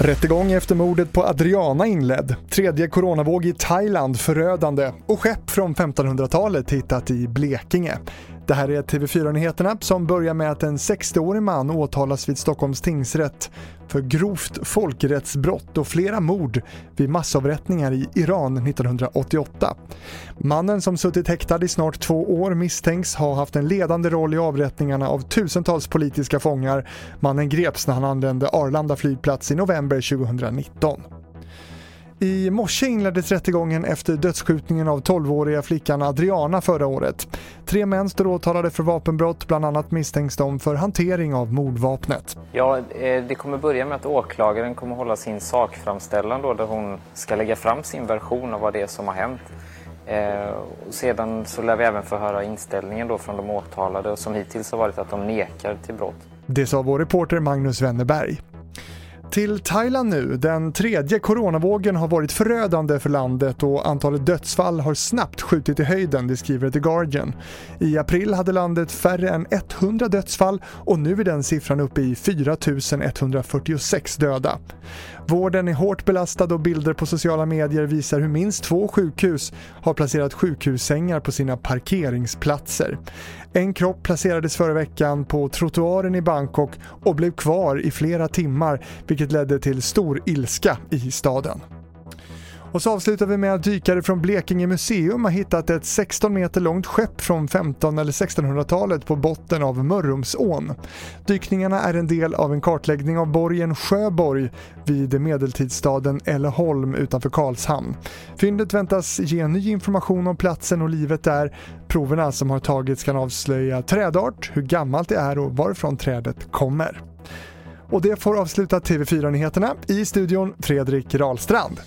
Rättegång efter mordet på Adriana inledd. Tredje coronavåg i Thailand förödande och skepp från 1500-talet hittat i Blekinge. Det här är TV4-nyheterna som börjar med att en 60-årig man åtalas vid Stockholms tingsrätt för grovt folkrättsbrott och flera mord vid massavrättningar i Iran 1988. Mannen som suttit häktad i snart två år misstänks ha haft en ledande roll i avrättningarna av tusentals politiska fångar. Mannen greps när han anlände Arlanda flygplats i november 2019. I morse inleddes rättegången efter dödsskjutningen av 12-åriga flickan Adriana förra året. Tre män står åtalade för vapenbrott, bland annat misstänks de för hantering av mordvapnet. Ja, eh, det kommer börja med att åklagaren kommer hålla sin sakframställan då, där hon ska lägga fram sin version av vad det är som har hänt. Eh, och sedan så lär vi även få höra inställningen då från de åtalade som hittills har varit att de nekar till brott. Det sa vår reporter Magnus Wennerberg. Till Thailand nu. Den tredje coronavågen har varit förödande för landet och antalet dödsfall har snabbt skjutit i höjden, det skriver The Guardian. I april hade landet färre än 100 dödsfall och nu är den siffran uppe i 4 146 döda. Vården är hårt belastad och bilder på sociala medier visar hur minst två sjukhus har placerat sjukhussängar på sina parkeringsplatser. En kropp placerades förra veckan på trottoaren i Bangkok och blev kvar i flera timmar vilket ledde till stor ilska i staden. Och så avslutar vi med att dykare från Blekinge museum har hittat ett 16 meter långt skepp från 15 eller 1600-talet på botten av Mörrumsån. Dykningarna är en del av en kartläggning av borgen Sjöborg vid medeltidsstaden Elleholm utanför Karlshamn. Fyndet väntas ge ny information om platsen och livet där. Proverna som har tagits kan avslöja trädart, hur gammalt det är och varifrån trädet kommer. Och det får avsluta TV4-nyheterna i studion Fredrik Rahlstrand.